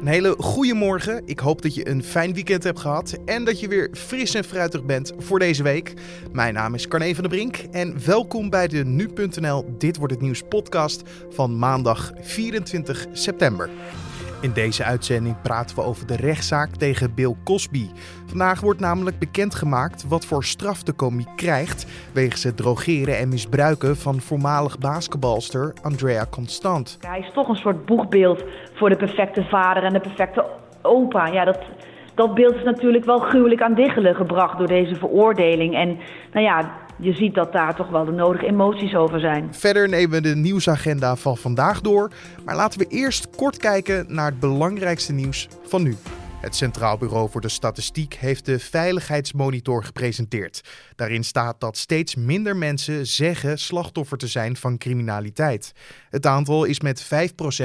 Een hele goede morgen. Ik hoop dat je een fijn weekend hebt gehad en dat je weer fris en fruitig bent voor deze week. Mijn naam is Carne van der Brink en welkom bij de Nu.nl Dit wordt het nieuws podcast van maandag 24 september. In deze uitzending praten we over de rechtszaak tegen Bill Cosby. Vandaag wordt namelijk bekendgemaakt wat voor straf de komiek krijgt wegens het drogeren en misbruiken van voormalig basketbalster Andrea Constant. Hij is toch een soort boegbeeld voor de perfecte vader en de perfecte opa. Ja, dat, dat beeld is natuurlijk wel gruwelijk aan diggelen gebracht door deze veroordeling. En nou ja, je ziet dat daar toch wel de nodige emoties over zijn. Verder nemen we de nieuwsagenda van vandaag door. Maar laten we eerst kort kijken naar het belangrijkste nieuws van nu. Het Centraal Bureau voor de Statistiek heeft de Veiligheidsmonitor gepresenteerd. Daarin staat dat steeds minder mensen zeggen slachtoffer te zijn van criminaliteit. Het aantal is met 5%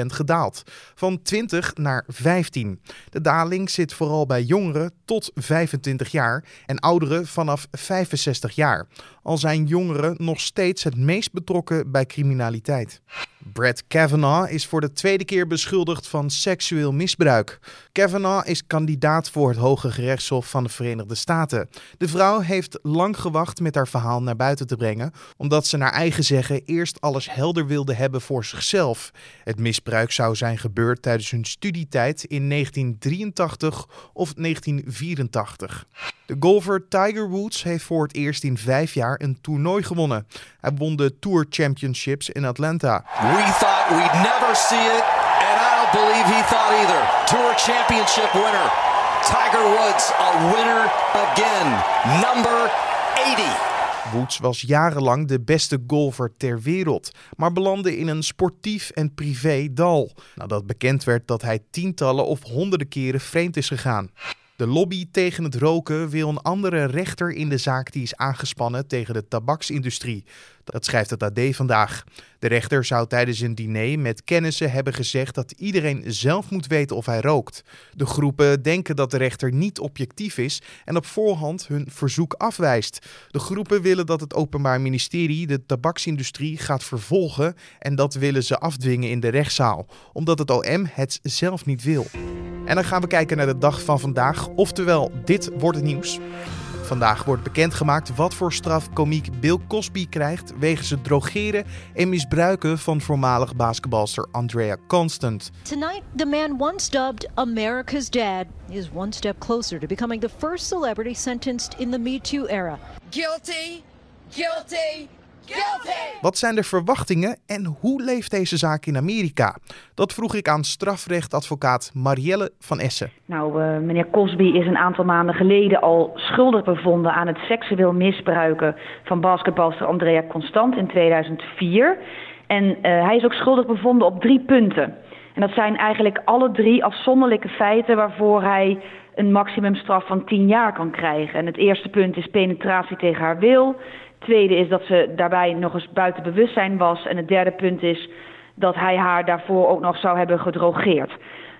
gedaald, van 20 naar 15. De daling zit vooral bij jongeren tot 25 jaar en ouderen vanaf 65 jaar. Al zijn jongeren nog steeds het meest betrokken bij criminaliteit. Brett Kavanaugh is voor de tweede keer beschuldigd van seksueel misbruik. Kavanaugh is kandidaat voor het Hoge Gerechtshof van de Verenigde Staten. De vrouw heeft lang gewacht met haar verhaal naar buiten te brengen, omdat ze naar eigen zeggen eerst alles helder wilde hebben voor zichzelf. Het misbruik zou zijn gebeurd tijdens hun studietijd in 1983 of 1984. De golfer Tiger Woods heeft voor het eerst in vijf jaar een toernooi gewonnen. Hij won de Tour Championships in Atlanta. We thought we'd never see it, and I don't believe he thought either. Tour Championship winner. Tiger Woods, a winner again. Number 80. Woods was jarenlang de beste golfer ter wereld, maar belandde in een sportief en privé dal. Nadat bekend werd dat hij tientallen of honderden keren vreemd is gegaan. De lobby tegen het roken wil een andere rechter in de zaak die is aangespannen tegen de tabaksindustrie. Dat schrijft het AD vandaag. De rechter zou tijdens een diner met kennissen hebben gezegd dat iedereen zelf moet weten of hij rookt. De groepen denken dat de rechter niet objectief is en op voorhand hun verzoek afwijst. De groepen willen dat het Openbaar Ministerie de tabaksindustrie gaat vervolgen en dat willen ze afdwingen in de rechtszaal, omdat het OM het zelf niet wil. En dan gaan we kijken naar de dag van vandaag, oftewel dit wordt het nieuws. Vandaag wordt bekendgemaakt wat voor straf komiek Bill Cosby krijgt wegens het drogeren en misbruiken van voormalig basketbalster Andrea Constant. Tonight, the man once dubbed America's Dad is one step closer to becoming the first celebrity sentenced in the Me Too era. Guilty, guilty, guilty. Wat zijn de verwachtingen en hoe leeft deze zaak in Amerika? Dat vroeg ik aan strafrechtadvocaat Marielle van Essen. Nou, uh, meneer Cosby is een aantal maanden geleden al schuldig bevonden aan het seksueel misbruiken van basketbalster Andrea Constant in 2004. En uh, hij is ook schuldig bevonden op drie punten. En dat zijn eigenlijk alle drie afzonderlijke feiten waarvoor hij een maximumstraf van 10 jaar kan krijgen. En het eerste punt is penetratie tegen haar wil. Tweede is dat ze daarbij nog eens buiten bewustzijn was. En het derde punt is dat hij haar daarvoor ook nog zou hebben gedrogeerd.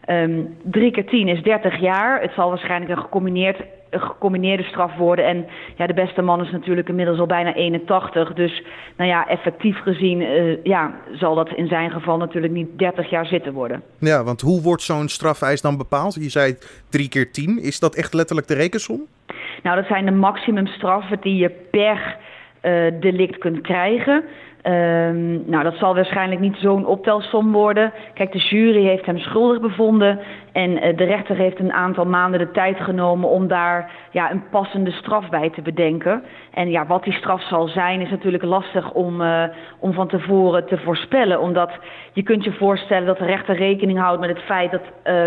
Um, drie keer tien is 30 jaar. Het zal waarschijnlijk een, gecombineerd, gecombineerde straf worden. En ja, de beste man is natuurlijk inmiddels al bijna 81. Dus nou ja, effectief gezien uh, ja, zal dat in zijn geval natuurlijk niet 30 jaar zitten worden. Ja, want hoe wordt zo'n strafeis dan bepaald? Je zei drie keer tien. Is dat echt letterlijk de rekensom? Nou, dat zijn de maximumstraffen die je per delict kunt krijgen. Um, nou, dat zal waarschijnlijk niet zo'n optelsom worden. Kijk, de jury heeft hem schuldig bevonden en uh, de rechter heeft een aantal maanden de tijd genomen om daar ja, een passende straf bij te bedenken. En ja, wat die straf zal zijn is natuurlijk lastig om, uh, om van tevoren te voorspellen. Omdat je kunt je voorstellen dat de rechter rekening houdt met het feit dat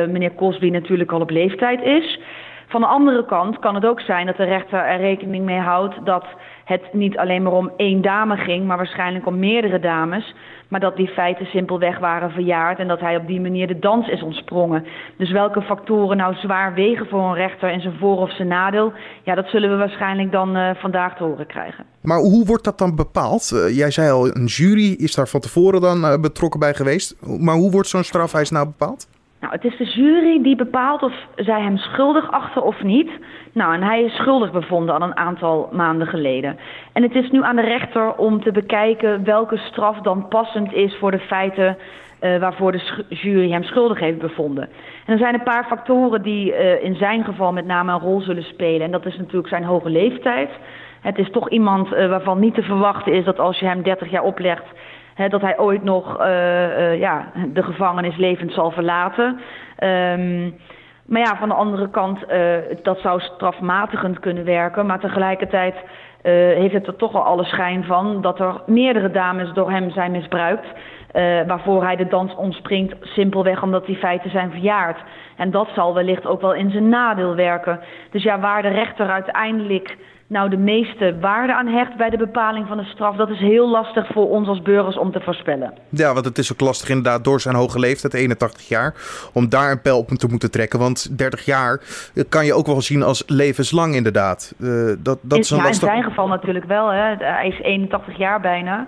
meneer Cosby natuurlijk al op leeftijd is. Van de andere kant kan het ook zijn dat de rechter er rekening mee houdt dat het niet alleen maar om één dame ging, maar waarschijnlijk om meerdere dames. Maar dat die feiten simpelweg waren verjaard en dat hij op die manier de dans is ontsprongen. Dus welke factoren nou zwaar wegen voor een rechter en zijn voor- of zijn nadeel, ja, dat zullen we waarschijnlijk dan uh, vandaag te horen krijgen. Maar hoe wordt dat dan bepaald? Uh, jij zei al, een jury is daar van tevoren dan uh, betrokken bij geweest. Maar hoe wordt zo'n strafeis nou bepaald? Nou, het is de jury die bepaalt of zij hem schuldig achten of niet. Nou, en hij is schuldig bevonden al een aantal maanden geleden. En het is nu aan de rechter om te bekijken welke straf dan passend is voor de feiten uh, waarvoor de jury hem schuldig heeft bevonden. En er zijn een paar factoren die uh, in zijn geval met name een rol zullen spelen. En dat is natuurlijk zijn hoge leeftijd. Het is toch iemand uh, waarvan niet te verwachten is dat als je hem 30 jaar oplegt, dat hij ooit nog ja, de gevangenis levend zal verlaten. Um, maar ja, van de andere kant, dat zou strafmatigend kunnen werken. Maar tegelijkertijd heeft het er toch wel alle schijn van dat er meerdere dames door hem zijn misbruikt. Uh, waarvoor hij de dans omspringt, simpelweg omdat die feiten zijn verjaard. En dat zal wellicht ook wel in zijn nadeel werken. Dus ja, waar de rechter uiteindelijk nou de meeste waarde aan hecht bij de bepaling van de straf, dat is heel lastig voor ons als burgers om te voorspellen. Ja, want het is ook lastig inderdaad door zijn hoge leeftijd, 81 jaar, om daar een pijl op te moeten trekken. Want 30 jaar kan je ook wel zien als levenslang inderdaad. Uh, dat, dat is een ja, lastig... in zijn geval natuurlijk wel. Hè. Hij is 81 jaar bijna.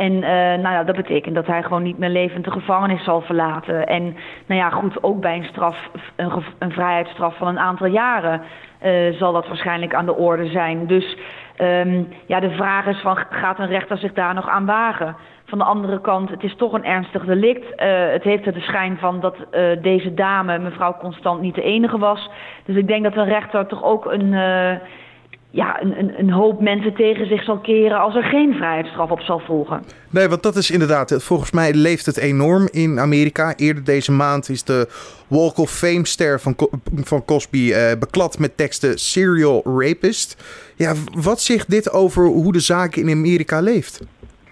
En uh, nou ja, dat betekent dat hij gewoon niet meer levend de gevangenis zal verlaten. En nou ja, goed, ook bij een straf, een, vrijheidsstraf van een aantal jaren uh, zal dat waarschijnlijk aan de orde zijn. Dus um, ja, de vraag is van, gaat een rechter zich daar nog aan wagen? Van de andere kant, het is toch een ernstig delict. Uh, het heeft er de schijn van dat deze dame, mevrouw Constant, niet de enige was. Dus ik denk dat een rechter toch ook een ja, een, een, een, hoop mensen tegen zich zal keren als er geen vrijheidsstraf op zal volgen. Nee, want dat is inderdaad, volgens mij leeft het enorm in Amerika. Eerder deze maand is de Walk of Fame ster van, van Cosby uh, beklad met teksten serial rapist. Ja, wat zegt dit over hoe de zaak in Amerika leeft?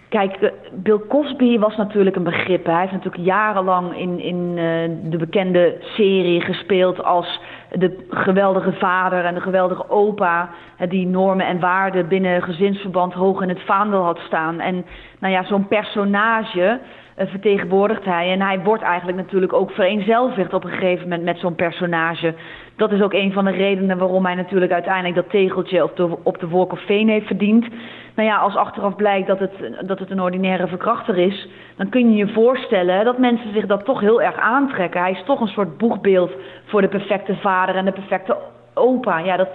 Kijk, Bill Cosby was natuurlijk een begrip. Hij heeft natuurlijk jarenlang in, in uh, de bekende serie gespeeld als de geweldige vader en de geweldige opa die normen en waarden binnen gezinsverband hoog in het vaandel had staan. En nou ja, zo'n personage uh, vertegenwoordigt hij. En hij wordt eigenlijk natuurlijk ook vereenzelvigd op een gegeven moment met zo'n personage. Dat is ook een van de redenen waarom hij natuurlijk uiteindelijk dat tegeltje op de, op de of Fame heeft verdiend. Nou ja, als achteraf blijkt dat het, dat het een ordinaire verkrachter is, dan kun je je voorstellen dat mensen zich dat toch heel erg aantrekken. Hij is toch een soort boegbeeld voor de perfecte vader en de perfecte opa. Ja, dat,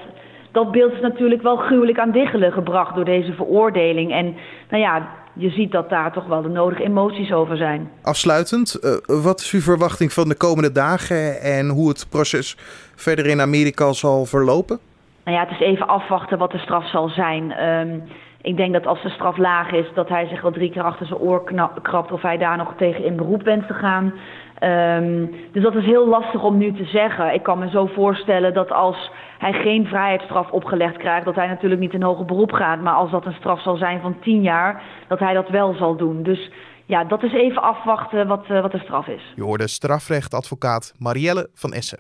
dat beeld is natuurlijk wel gruwelijk aan diggelen gebracht door deze veroordeling. En nou ja, je ziet dat daar toch wel de nodige emoties over zijn. Afsluitend, uh, wat is uw verwachting van de komende dagen en hoe het proces verder in Amerika zal verlopen? Nou ja, het is even afwachten wat de straf zal zijn. Um, ik denk dat als de straf laag is, dat hij zich wel drie keer achter zijn oor krabt of hij daar nog tegen in beroep wenst te gaan. Um, dus dat is heel lastig om nu te zeggen. Ik kan me zo voorstellen dat als hij geen vrijheidsstraf opgelegd krijgt, dat hij natuurlijk niet in hoger beroep gaat. Maar als dat een straf zal zijn van tien jaar, dat hij dat wel zal doen. Dus ja, dat is even afwachten wat, uh, wat de straf is. Je hoorde strafrechtadvocaat Marielle van Essen.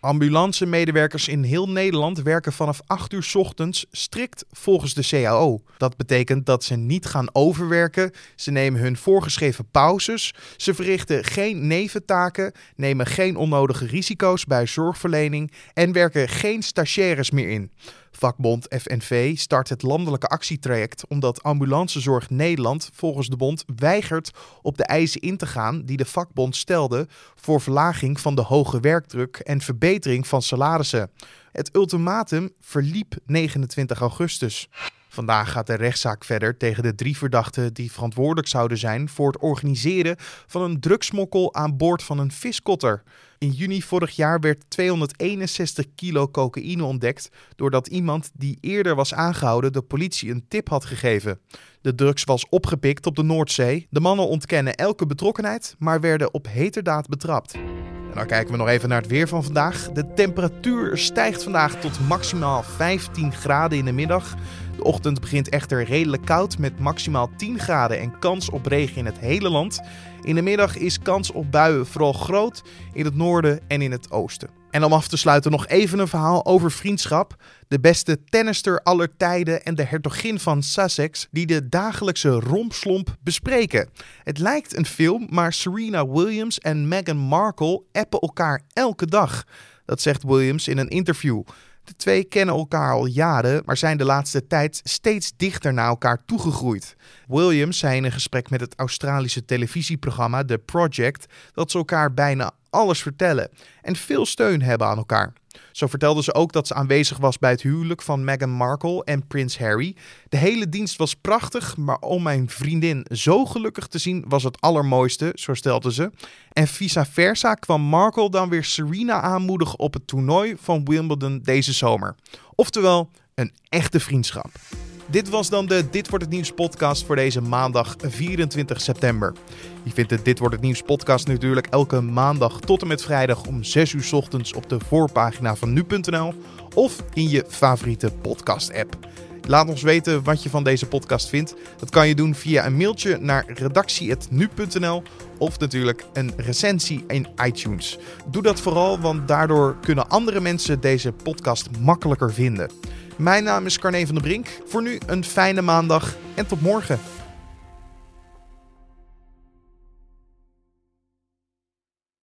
Ambulance-medewerkers in heel Nederland werken vanaf 8 uur ochtends strikt volgens de CAO. Dat betekent dat ze niet gaan overwerken, ze nemen hun voorgeschreven pauzes, ze verrichten geen neventaken, nemen geen onnodige risico's bij zorgverlening en werken geen stagiaires meer in. Vakbond FNV start het landelijke actietraject omdat Ambulancezorg Nederland volgens de bond weigert op de eisen in te gaan die de vakbond stelde voor verlaging van de hoge werkdruk en verbetering van salarissen. Het ultimatum verliep 29 augustus. Vandaag gaat de rechtszaak verder tegen de drie verdachten die verantwoordelijk zouden zijn voor het organiseren van een drugsmokkel aan boord van een viskotter. In juni vorig jaar werd 261 kilo cocaïne ontdekt doordat iemand die eerder was aangehouden de politie een tip had gegeven. De drugs was opgepikt op de Noordzee. De mannen ontkennen elke betrokkenheid, maar werden op heterdaad betrapt. En dan kijken we nog even naar het weer van vandaag. De temperatuur stijgt vandaag tot maximaal 15 graden in de middag. De ochtend begint echter redelijk koud met maximaal 10 graden en kans op regen in het hele land. In de middag is kans op buien vooral groot in het noorden en in het oosten. En om af te sluiten nog even een verhaal over vriendschap. De beste tennister aller tijden en de hertogin van Sussex die de dagelijkse rompslomp bespreken. Het lijkt een film, maar Serena Williams en Meghan Markle appen elkaar elke dag. Dat zegt Williams in een interview. De twee kennen elkaar al jaren, maar zijn de laatste tijd steeds dichter naar elkaar toegegroeid. Williams zei in een gesprek met het Australische televisieprogramma The Project dat ze elkaar bijna alles vertellen en veel steun hebben aan elkaar. Zo vertelde ze ook dat ze aanwezig was bij het huwelijk van Meghan Markle en Prins Harry. De hele dienst was prachtig, maar om mijn vriendin zo gelukkig te zien was het allermooiste, zo stelde ze. En vice versa kwam Markle dan weer Serena aanmoedigen op het toernooi van Wimbledon deze zomer. Oftewel, een echte vriendschap. Dit was dan de Dit wordt het nieuws podcast voor deze maandag 24 september. Je vindt de Dit wordt het nieuws podcast natuurlijk elke maandag tot en met vrijdag om 6 uur ochtends op de voorpagina van nu.nl of in je favoriete podcast app. Laat ons weten wat je van deze podcast vindt. Dat kan je doen via een mailtje naar redactie.nu.nl of natuurlijk een recensie in iTunes. Doe dat vooral, want daardoor kunnen andere mensen deze podcast makkelijker vinden. Mijn naam is Carne van der Brink. Voor nu een fijne maandag en tot morgen.